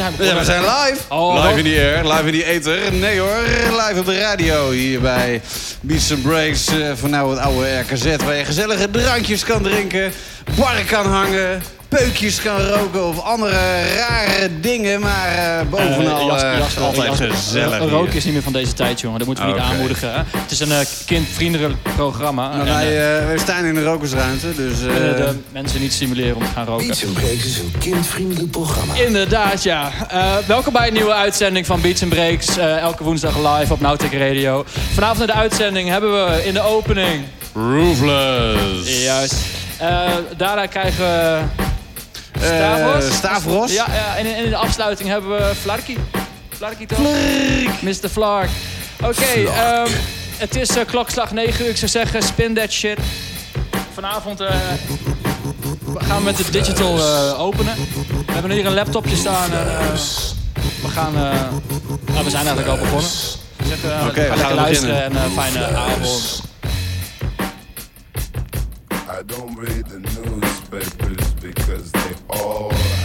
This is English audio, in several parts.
Ja, we zijn live. Oh, live in die air, live in die ether. Nee hoor, live op de radio hier bij Beats and Breaks. eh, van nou het oude RKZ waar je gezellige drankjes kan drinken. Barren kan hangen, peukjes kan roken of andere rare dingen. Maar eh, bovenal Eh, Jas- eh, Jasper, altijd Jasper, gezellig hier. Roken is niet meer van deze tijd, jongen. Dat moeten we niet Oké. aanmoedigen. Hè? Het is een eh, kindvriendelijk programma. Nou, en, wij, wij staan in de rokersruimte, dus... we eh, willen de mensen niet stimuleren om te gaan roken. Beats Breaks is een kindvriendelijk programma. Inderdaad, ja. Eh, welkom bij een nieuwe uitzending van Beats Breaks. eh, elke woensdag live op Nowtech Radio. Vanavond in de uitzending hebben we in de opening... Roofless. Juist. Eh, daarna krijgen we... Stavros. Stavros. Ja, ja en, in, en in de afsluiting hebben we Flarky. Flarky toch? Mr. Flark. Oké, ehm, het is eh, klokslag 9 uur. Ik zou zeggen, spin that shit. Vanavond eh, we gaan we met de digital eh, openen. We hebben hier een laptopje staan. En, eh, we gaan... eh, nou, we zijn eigenlijk al begonnen. Ik zeg, eh, Oké, we ga gaan lekker luisteren en eh, fijne avond. I don't read the newspapers because all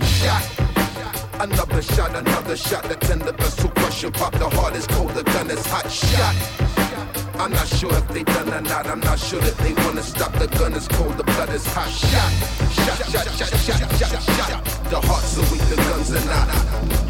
shot. Another shot, another shot, the tender vessel crushing, pop the heart is cold, the gun is hot, shot. I'm not sure if they done or not, I'm not sure that they wanna stop, the gun is cold, the blood is hot, shot. Shot, shot, shot, shot, shot, shot. The hearts are weak, the guns are not.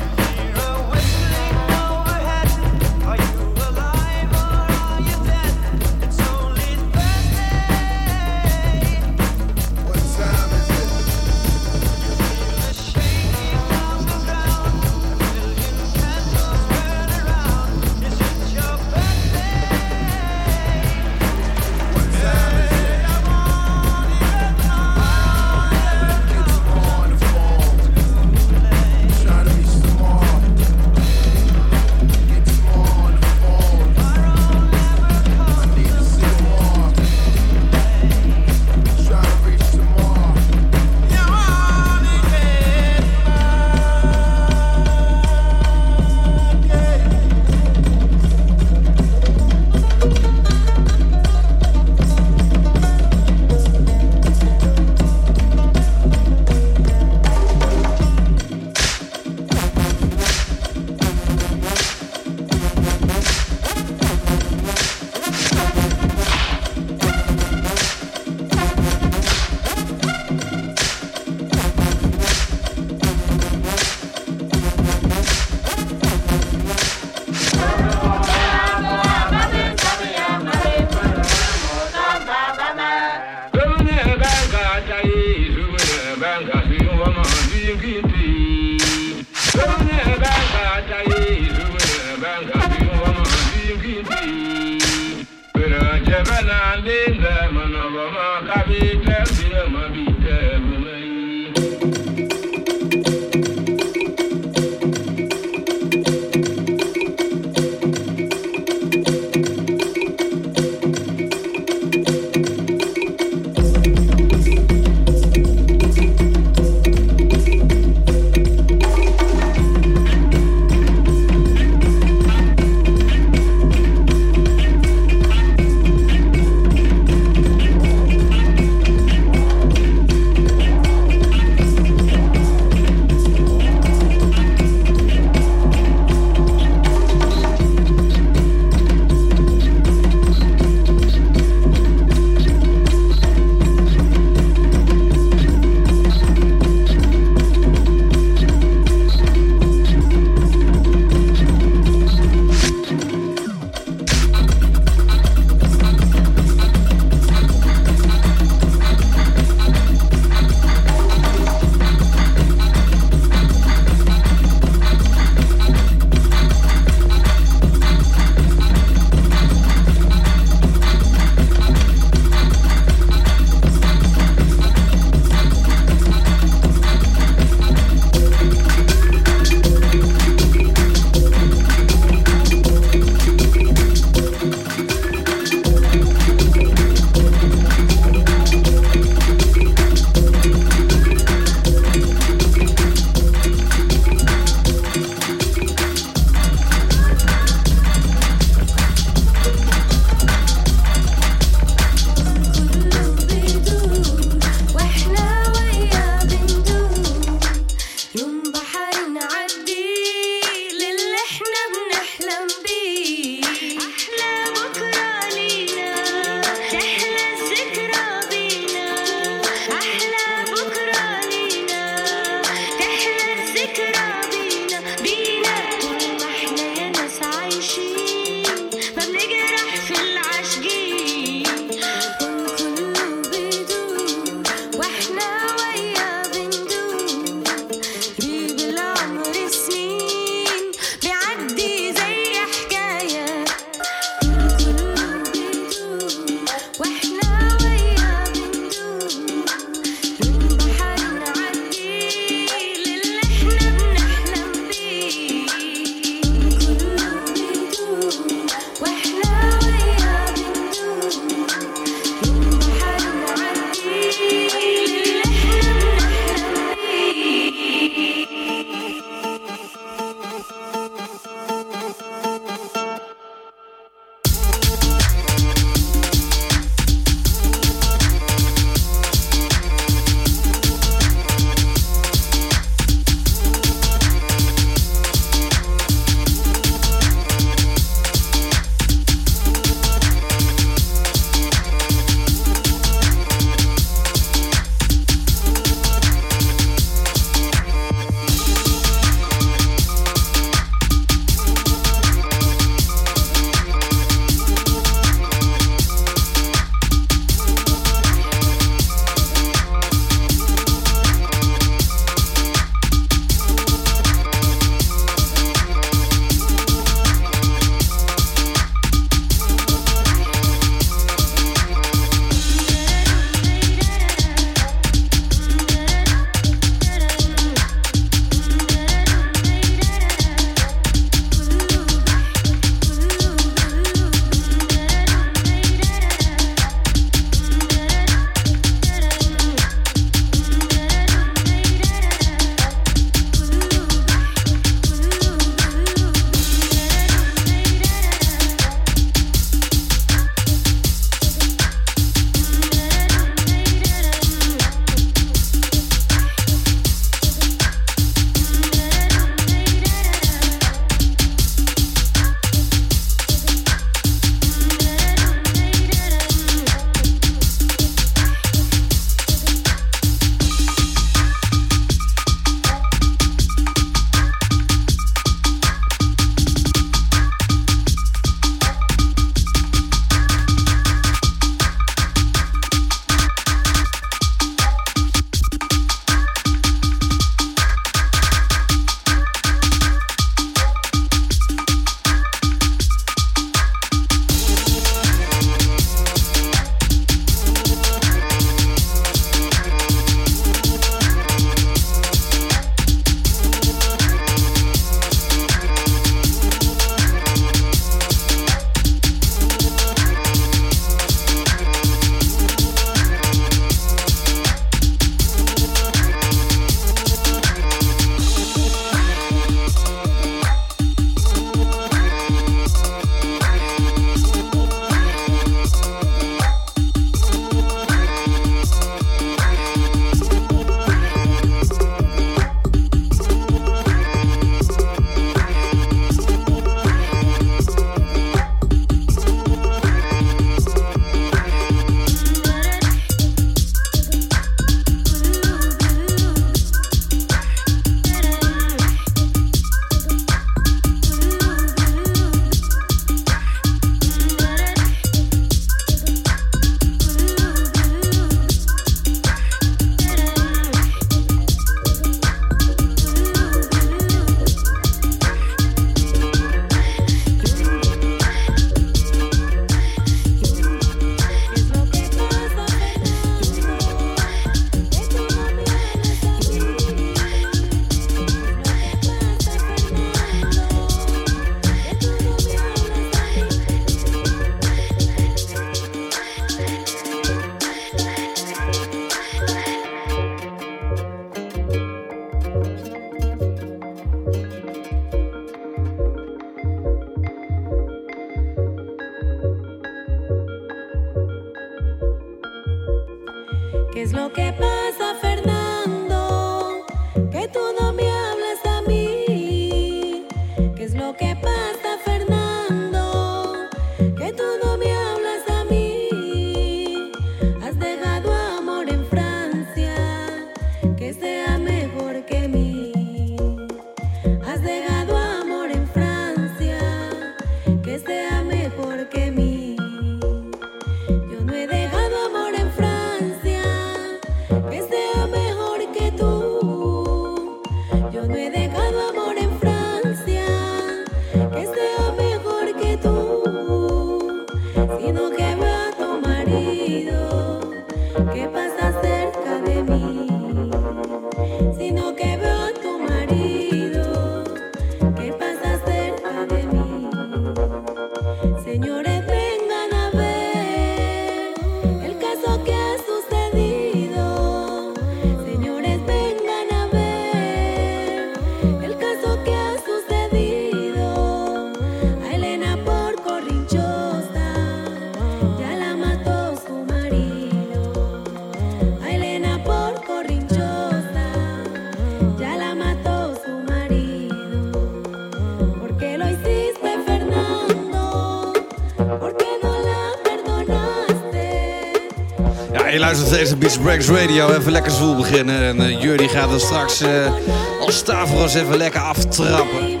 luistert naar deze Beach Breaks Radio. Even lekker zwoel beginnen. En uh, gaat er straks uh, als Stavros even lekker aftrappen.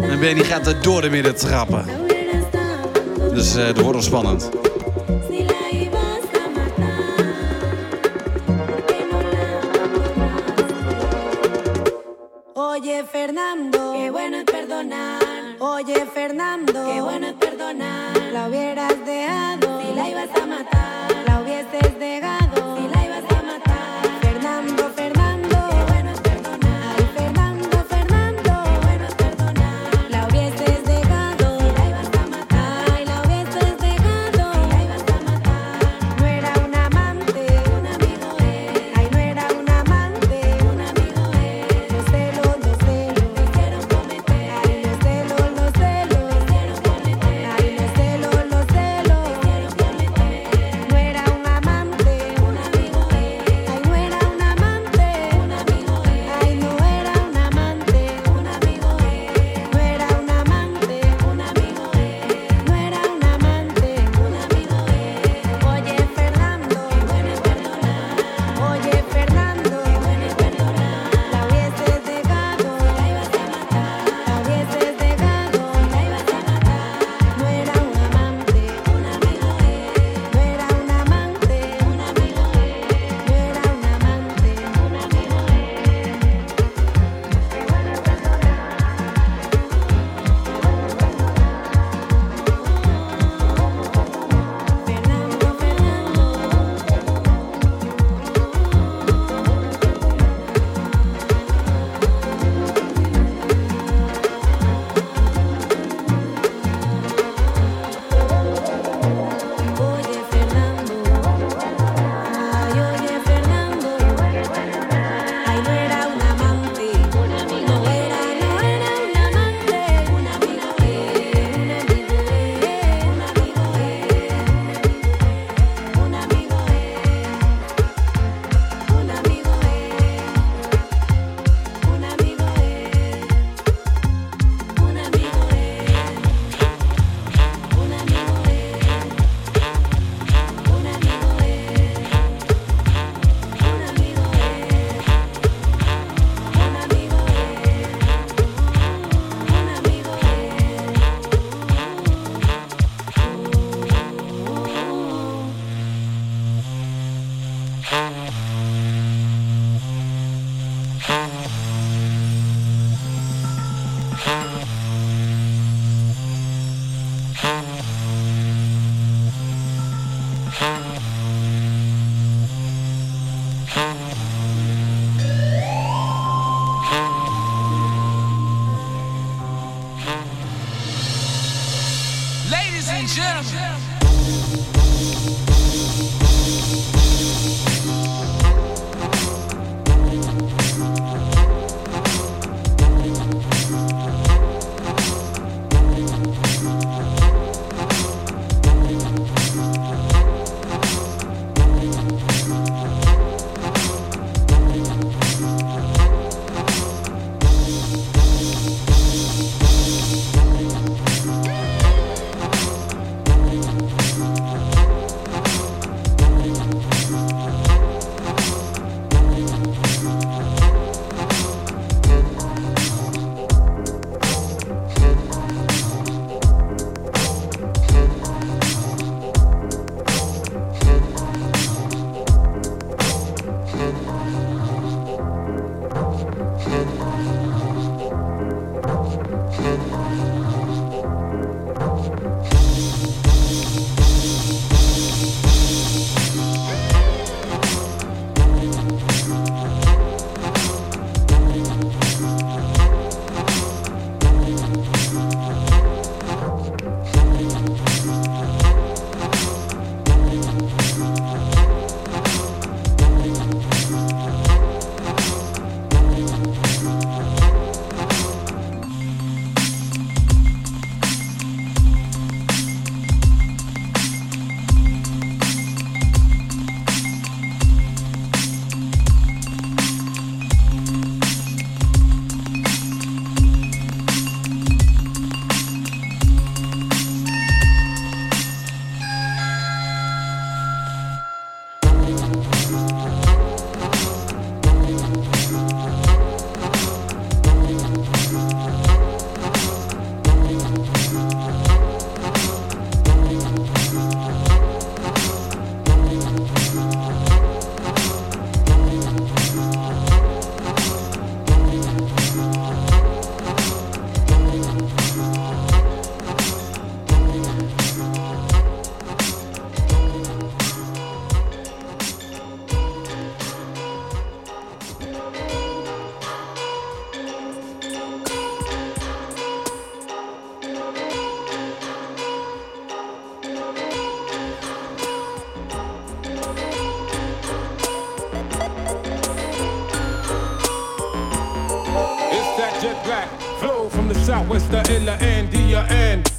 En Benny gaat er door de midden trappen. Dus eh, uh, dat wordt spannend.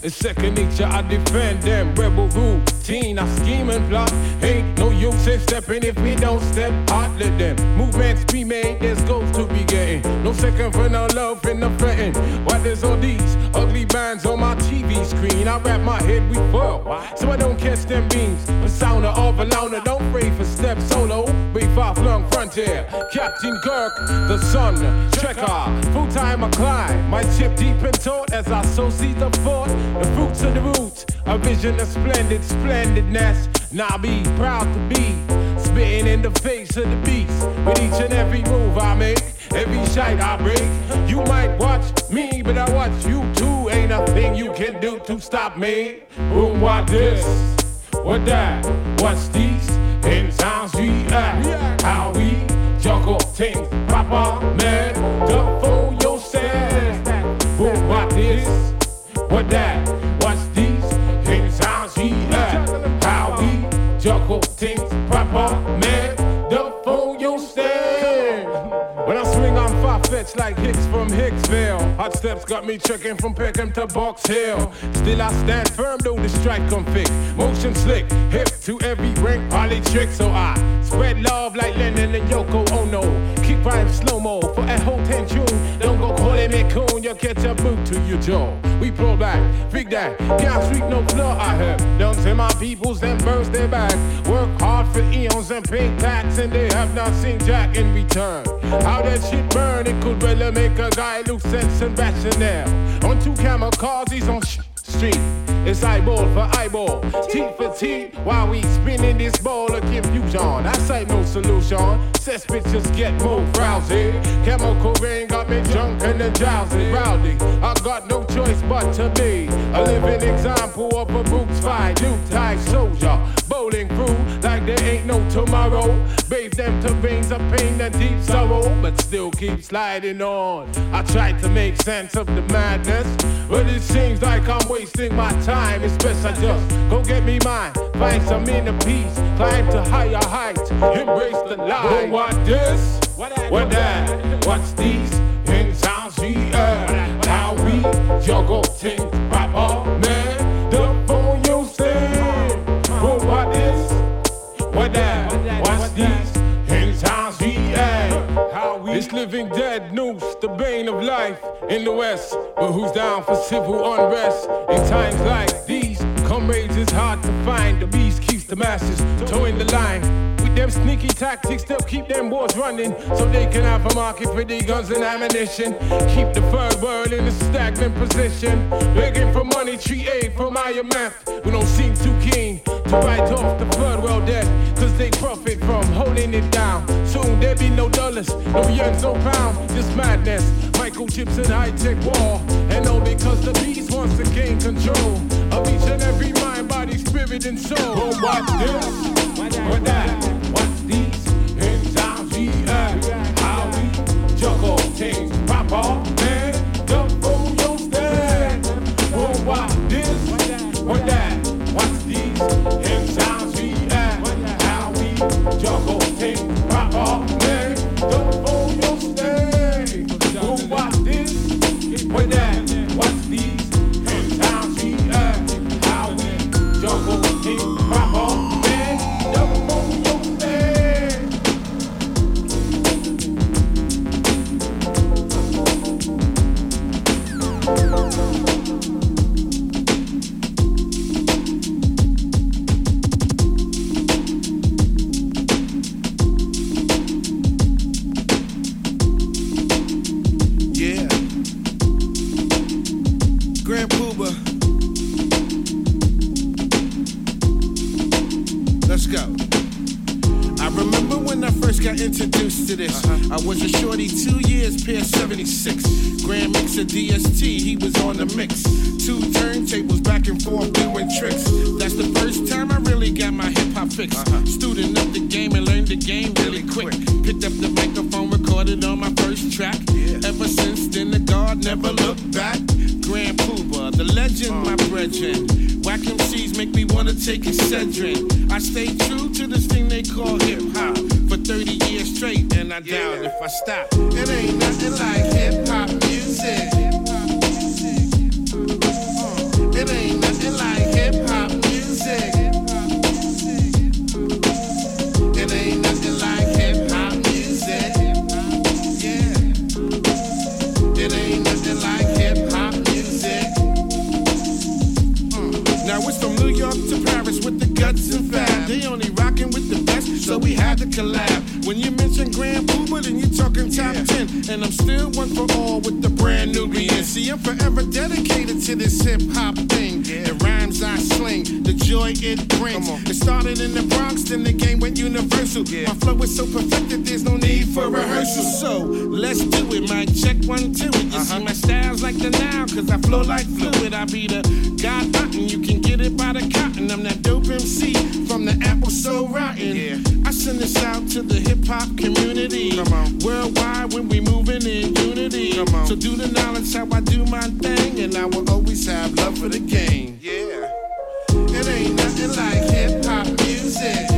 Second nature, I defend them. Rebel routine, I scheme and plot. Ain't no use in stepping if we don't step hot. Let them movements be made, there's goals to be getting. No second for no love in the fretting. Why there's all these ugly bands on my Screen? I wrap my head with foil, so I don't catch them beams. Sound of a louder, don't pray for step solo. Be far flung frontier. Captain Kirk, the sun, trekker. Full time I climb. My chip deep in thought as I sow seed the fort. The fruits of the roots, a vision of splendid splendidness. Now be proud to be spitting in the face of the beast with each and every move I make. Every shite I break, you might watch me, but I watch you too. Ain't a thing you can do to stop me. Boom, what this? What that? What's these? In sounds we act. How we juggle things proper, man. The fool yourself. Boom, what this? What that? What's these? In sounds we act. How we juggle things proper, man. Like Hicks from Hicksville. Hot steps got me checking from Peckham to Box Hill. Still, I stand firm though the strike come thick. Motion slick, hip to every ring, poly trick. So I spread love like Lennon and Yoko Ono. Keep rhyme slow mo for a whole ten tune. Don't go calling me coon, you'll catch a boot to your jaw. We pull back, big that, can't sweep no floor. I have done to my peoples and burst their back. Work hard for eons and pay tax, and they have not seen Jack in return. How that shit burn, it could really make a guy lose sense and rationale. On two he's on sh- street. It's eyeball for eyeball, teeth for teeth, while we spinning this ball of confusion. I say no solution. Says bitches get more frowsy. Chemical rain got me drunk and then drowsy, rowdy. I got no choice but to be a living example of a boots fight, new type soldier. Bowling through like there ain't no tomorrow. Bathe them to veins of pain and deep sorrow, but still keep sliding on. I try to make sense of the madness, but it seems like I'm wasting my time. It's best I just go get me mine, find some inner peace, climb to higher heights, embrace the light. What this? What that? What's these? In sounds we earn, how we juggle things proper, man. The phone you stand. Living dead noose, the bane of life in the west. But who's down for civil unrest? In times like these, comrades is hard to find. The beast keeps the masses towing the line. Them sneaky tactics, they'll keep them wars running so they can have a market for their guns and ammunition. Keep the third world in a stagnant position. Begging for money, treat aid from IMF. We don't seem too keen to write off the third world debt, cause they profit from holding it down. Soon there'll be no dollars, no yens, no pound, just madness. microchips and high tech war. And all because the beast wants to gain control of each and every mind, body, spirit, and soul. Oh, what this? What that? Act, how we juggle things proper, man. The fool you stand. This? That? These? How we juggle I was a shorty, two years, pair 76. Grand Mixer DST, he was on the mix. Two turntables back and forth doing tricks. That's the first time I really got my hip hop fix. Uh-huh. Student of the game and learned the game really quick. Picked up the microphone, recorded on my first track. Ever since then, the guard never looked back. Grand Puba, the legend, my uh-huh. brethren. Whack MCs make me wanna take a Cedrin. I stay true to this thing they call hip hop 30 years straight, and I yeah. doubt if I stop. It ain't nothing like hip hop uh, music. It ain't nothing like hip hop music. It ain't nothing like hip hop music. Yeah. It ain't nothing like hip hop music. Uh, now it's from New York to Paris with the guts and fat. They only to. When you mention Grand Puba, then you're talking top 10. And I'm still one for all with the brand new BN. See, I'm forever dedicated to this hip hop thing. The rhymes I sling, the joy it brings. It started in the Bronx, then the game went universal. My flow is so perfected, there's no need for rehearsal. So let's do it, Mike. Check one, two. You see my styles like the now, cause I flow like fluid. I be the God button, you can get it by the cotton. I'm that dope MC from the apple so rotten. Yeah. I send this out to the hip hop community. Worldwide when we moving in unity. So do the knowledge how I do my thing, and I will always have love for the game. Yeah. It ain't nothing like hip hop music.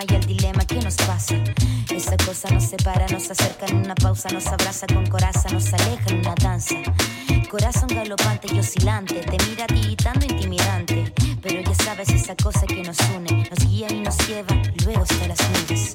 problema y el dilema que nos pasa. Esa cosa nos separa, nos acerca en una pausa, nos abraza con coraza, nos aleja en una danza. Corazón galopante y oscilante, te mira tiritando intimidante. Pero ya sabes esa cosa que nos une, nos guía y nos lleva luego hasta las nubes.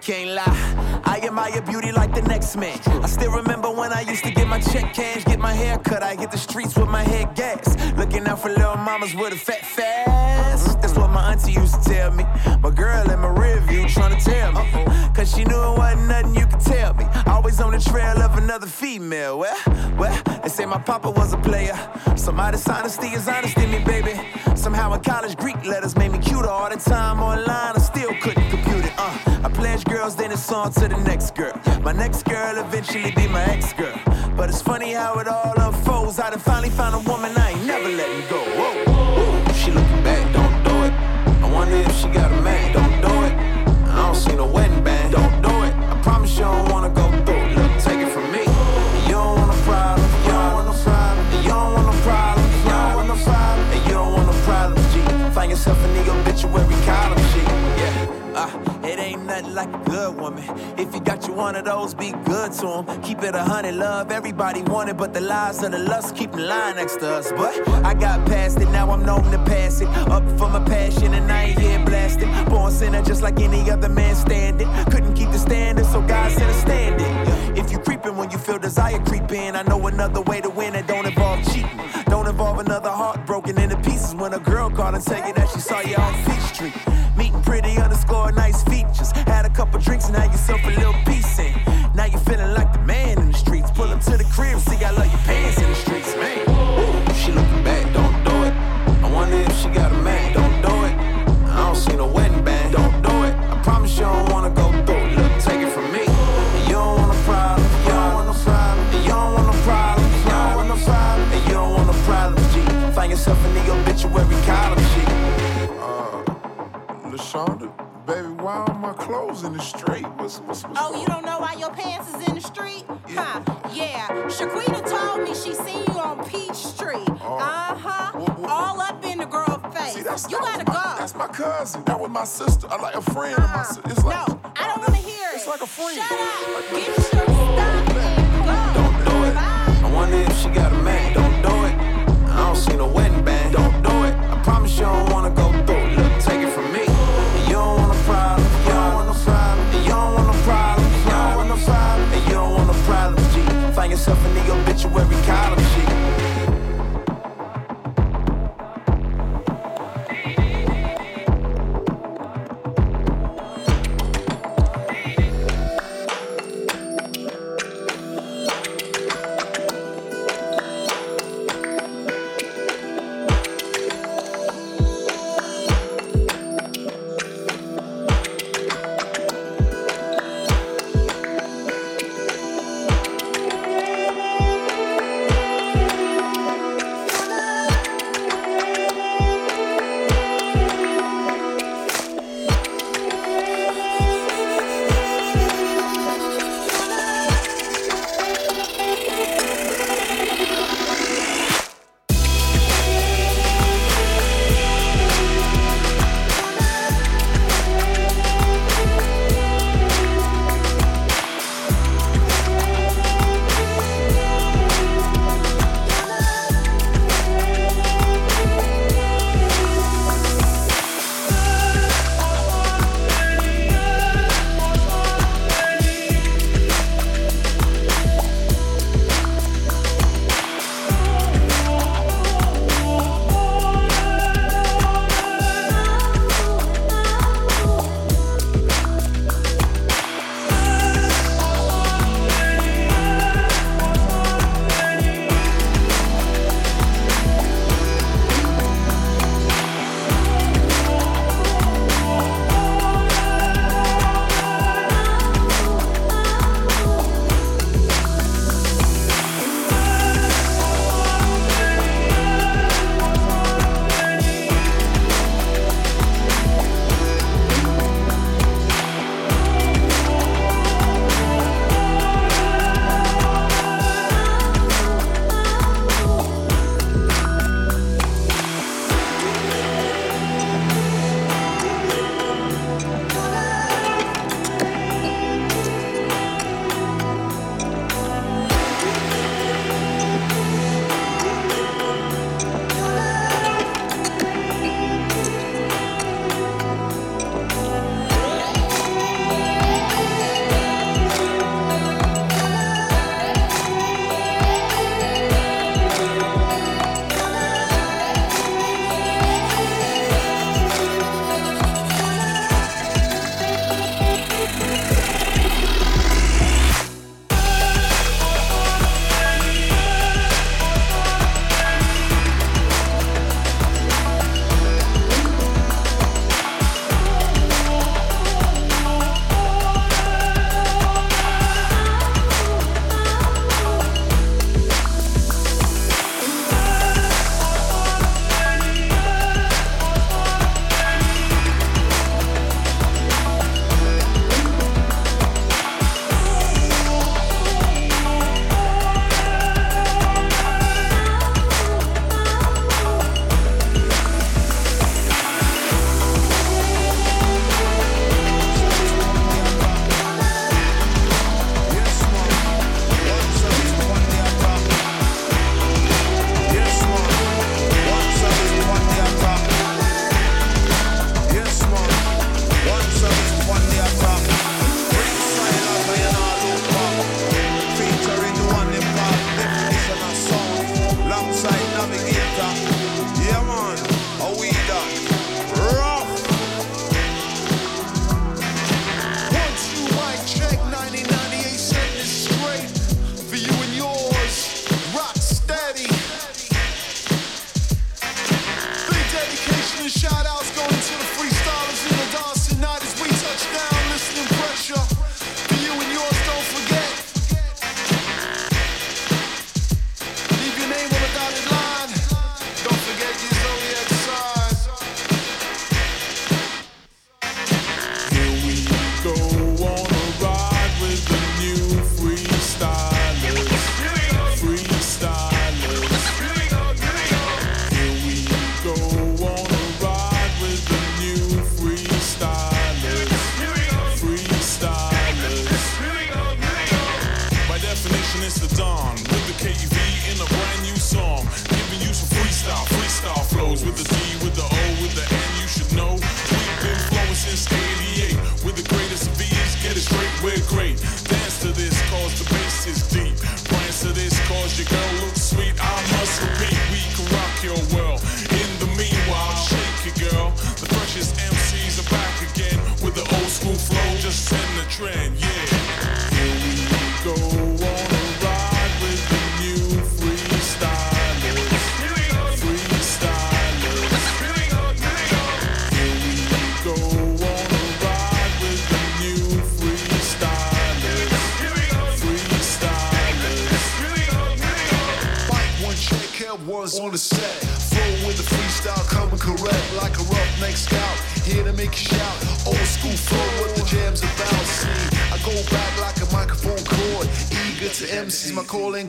Can't lie, I admire beauty like the next man. I still remember when I used to get my check cash, get my hair cut. I hit the streets with my head gas. Looking out for little mamas with a fat fast. That's what my auntie used to tell me. My girl in my rear view trying to tell me. Cause she knew it wasn't nothing you could tell me. Always on the trail of another female. Well, well, they say my papa was a player. So my dishonesty is honesty, me, baby. Somehow in college, Greek letters made eventually be my ex girl. But it's funny how it all unfolds. I done finally found a woman one of those, be good to 'em. Keep it a hundred, love everybody want it, but the lies of the lust keep the line next to us. But I got past it, now I'm known to pass it. Up for my passion, and I ain't here blasting. Born sinner, just like any other man standing. Couldn't keep the standard, so God sent a stand it. If you creeping when you feel desire creeping, I know another way to win it don't involve cheating. Don't involve another heart broken into pieces when a girl called and tell in the street? What's, what's, what's Oh, you don't know why your pants is in the street? Huh, yeah. Shaquita told me she seen you on Peach Street. Oh. Uh-huh. All up in the girl face. See, that's, you that gotta my- go. That's my cousin. That was my sister. I like a friend of my uh-huh. sister. It's like, no, I don't uh, wanna hear it. It's like a friend. Shut up. Get My calling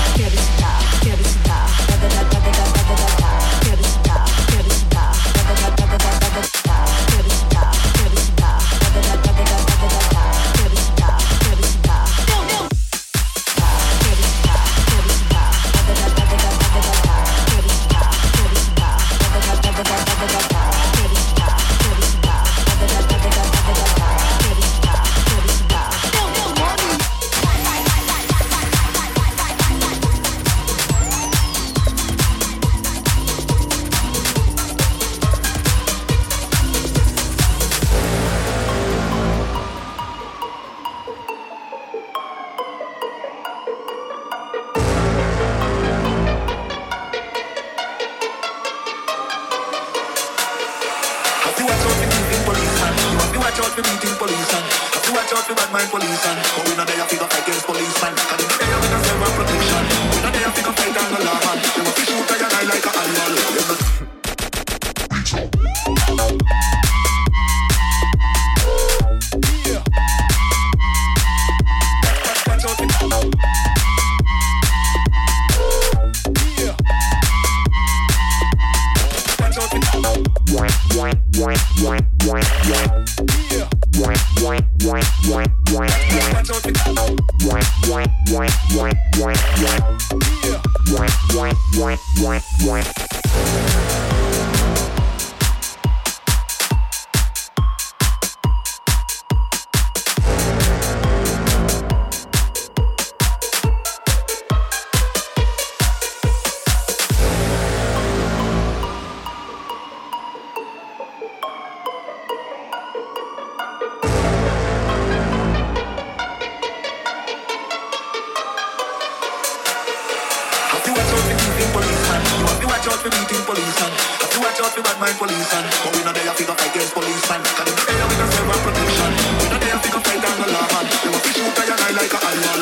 watch out for beating policemen. You have to watch out for beating policemen. You have to watch out for bad mind policemen. But we not there to fight against police man. Cause them say we not serve our protection. We not there to fight down the law man. They want to shoot a guy like a animal.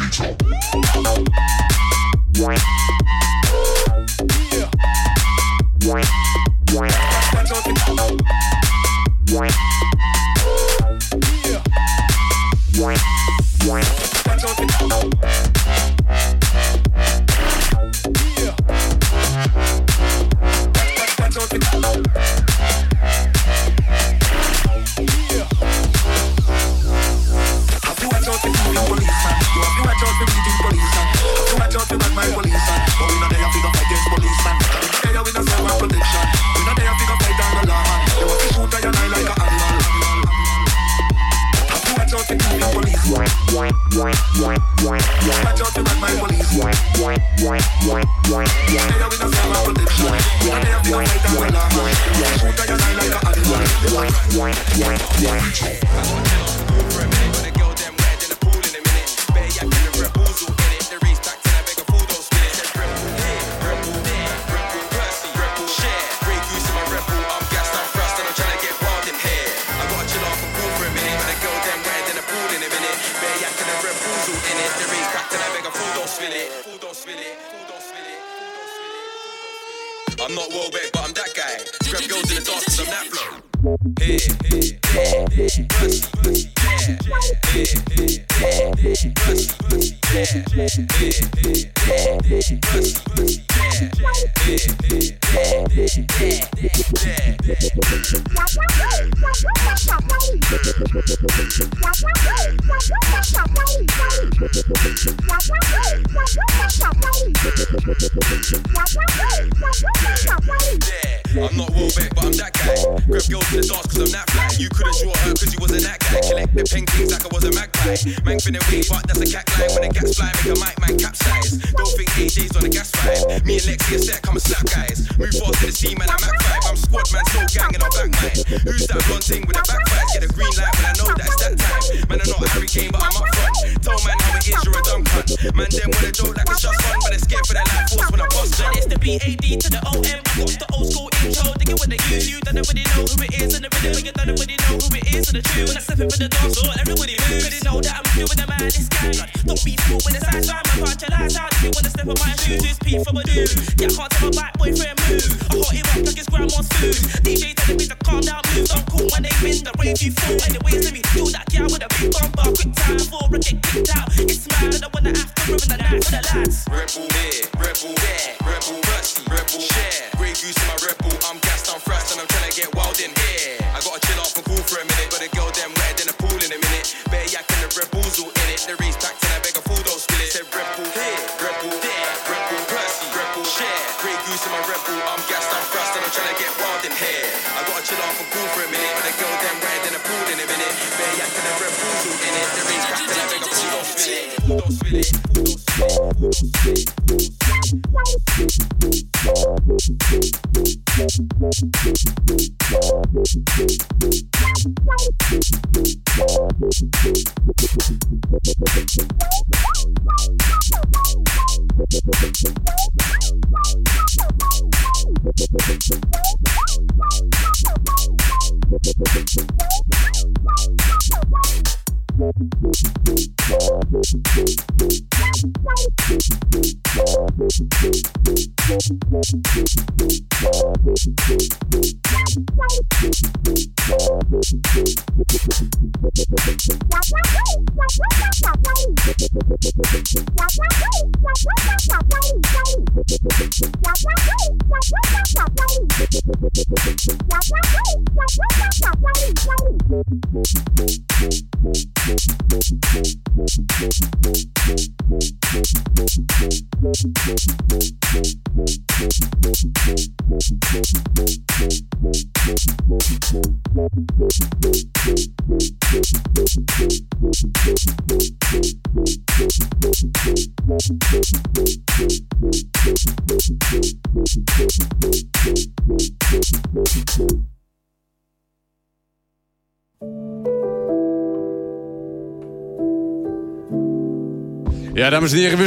Reach out.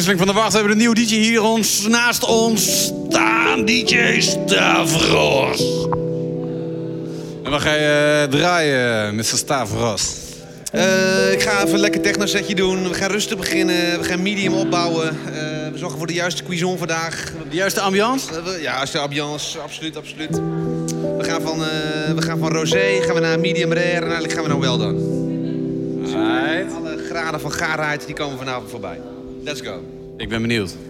Vink van de wacht hebben we een nieuw DJ hier ons, naast ons staan. DJ Stavros. En wat ga je eh, draaien, Mr. Stavros? Uh, ik ga even een lekker techno setje doen. We gaan rustig beginnen. We gaan medium opbouwen. Eh, we zorgen voor de juiste cuisson vandaag. De juiste ambiance? Ja, juiste ambiance. Absoluut, absoluut. We gaan van, we gaan van rosé, gaan we naar medium rare en eigenlijk gaan we naar well done. Dus, alle graden van gaarheid die komen vanavond voorbij. Let's go. Ik ben benieuwd.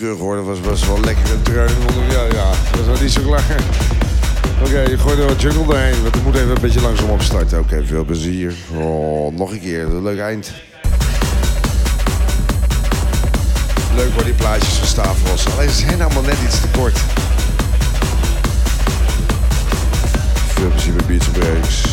Terug. Dat was, was wel lekker een dreun. Ja, ja, dat was wel niet zo klaar. Oké, je gooit er wat jungle doorheen. Want ik moet even een beetje langzaam opstarten. Oké, veel plezier. Oh, nog een keer. Een leuk eind. Leuk hoor, die plaatjes van Stavros. Alleen ze zijn allemaal net iets te kort. Veel plezier bij and Breaks.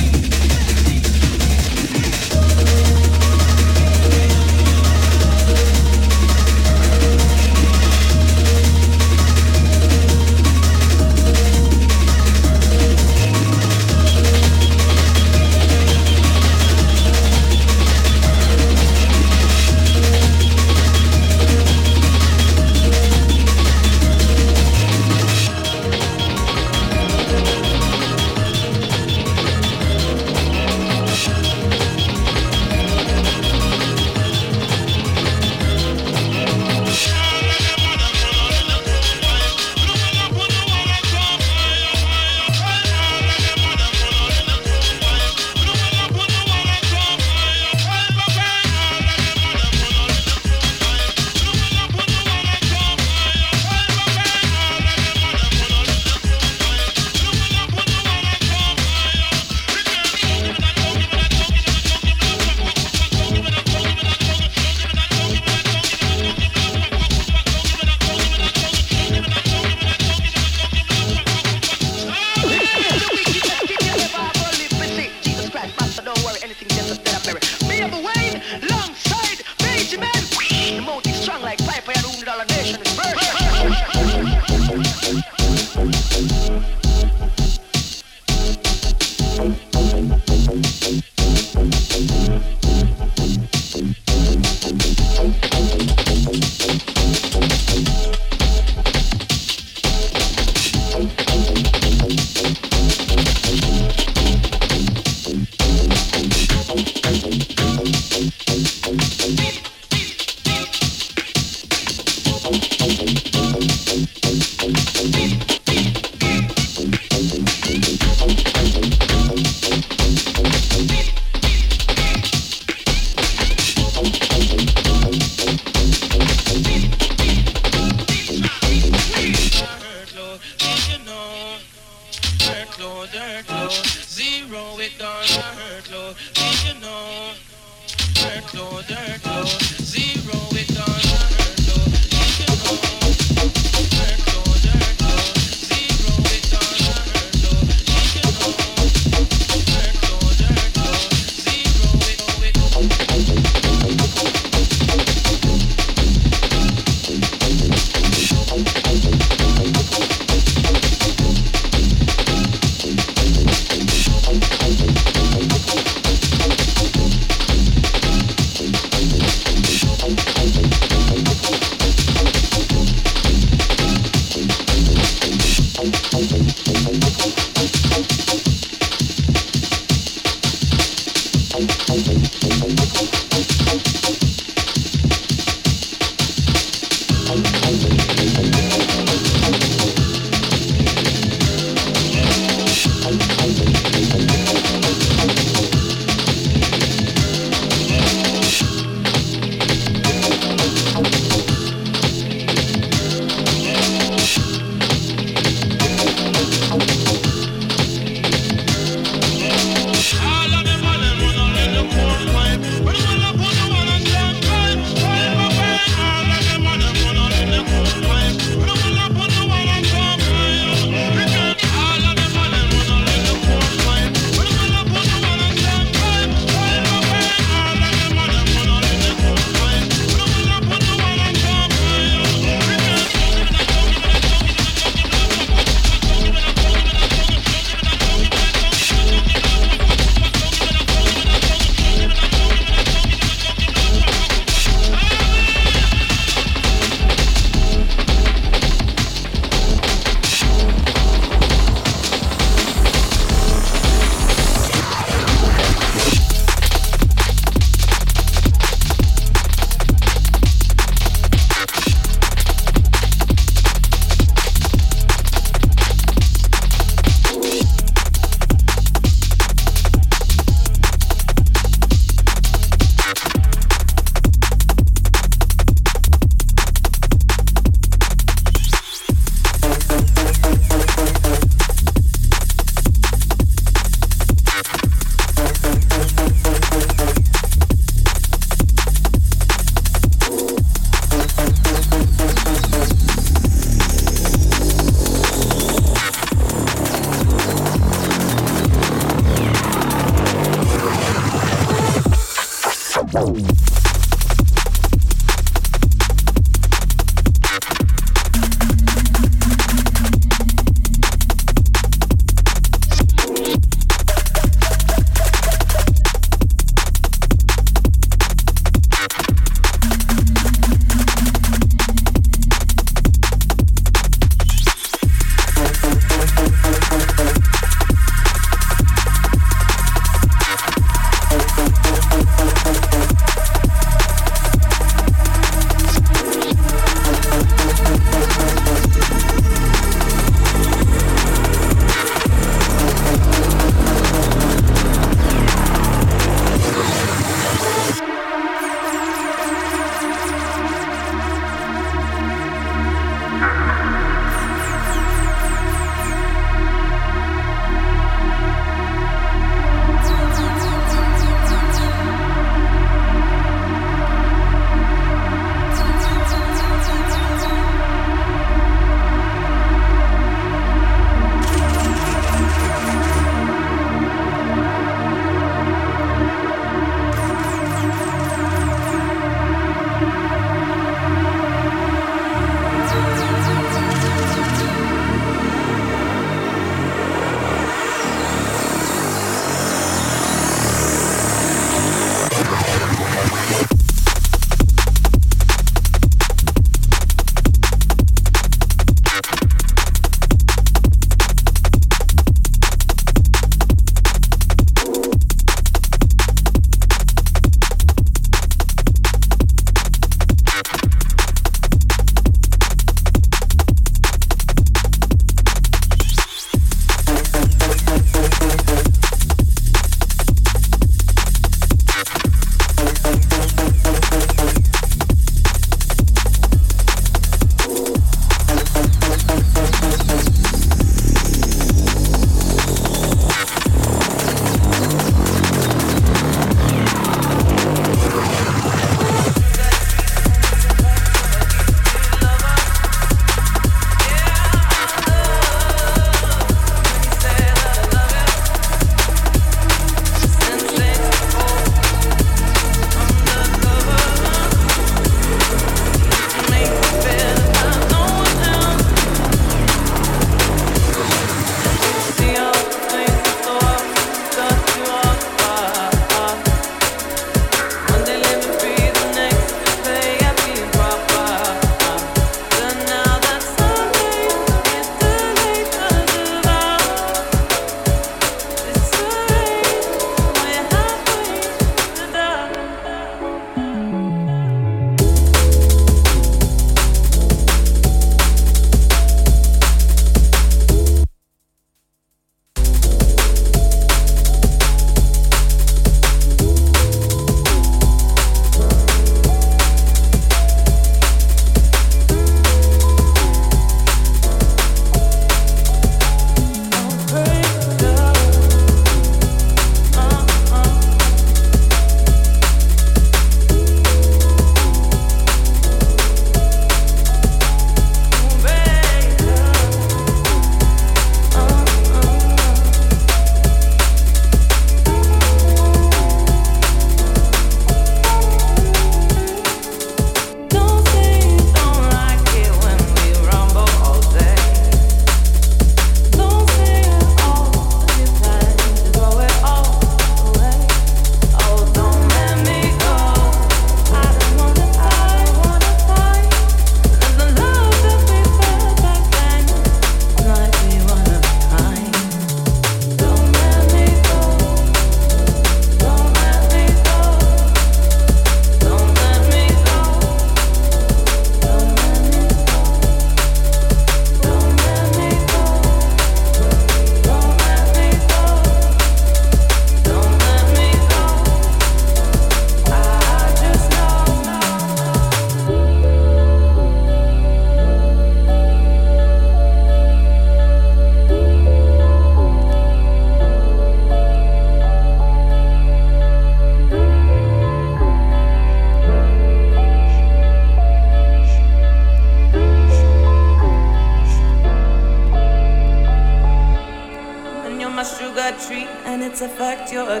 It's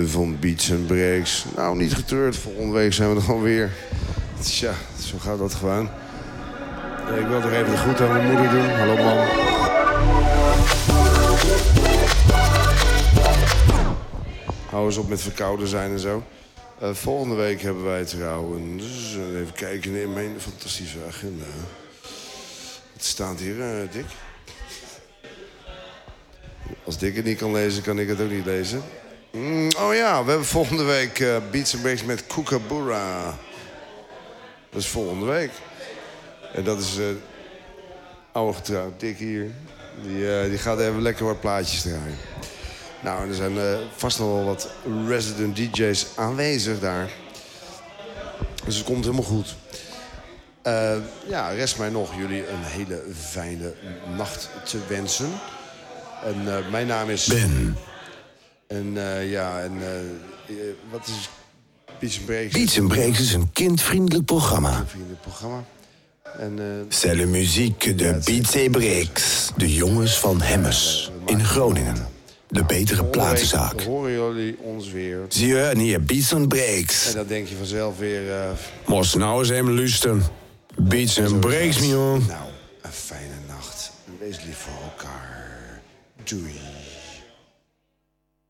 het van Beats and Breaks. Nou, niet getreurd. Volgende week zijn we er gewoon weer. Tja, zo gaat dat gewoon. Eh, Ik wil nog even de groet aan mijn moeder doen. Hallo, mam. Hou eens op met verkouden zijn en zo. Eh, volgende week hebben wij trouwens... eh, even kijken in mijn fantastische agenda. Wat staat hier, eh, Dick? Als Dick het niet kan lezen, kan ik het ook niet lezen. Oh ja, we hebben volgende week eh, Beats and Breaks met Kookaburra. Dat is volgende week. En dat is eh oude getrouwd Dick hier. Die, eh, die gaat even lekker wat plaatjes draaien. Nou, er zijn vast nog wel wat resident DJ's aanwezig daar. Dus het komt helemaal goed. Ja, rest mij nog jullie een hele fijne nacht te wensen. En mijn naam is... Ben. En ja, en wat is Beats Breaks is een kindvriendelijk programma. Een vriendelijk programma. En, eh, C'est le muziek de Beats and Breaks. De jongens van Hemmers in Groningen. De betere platenzaak. horen jullie ons weer. Zie je, hier Beats and Breaks. En dan denk je vanzelf weer... eh, Moest nou eens even luisteren. Beats and Breaks. Nou,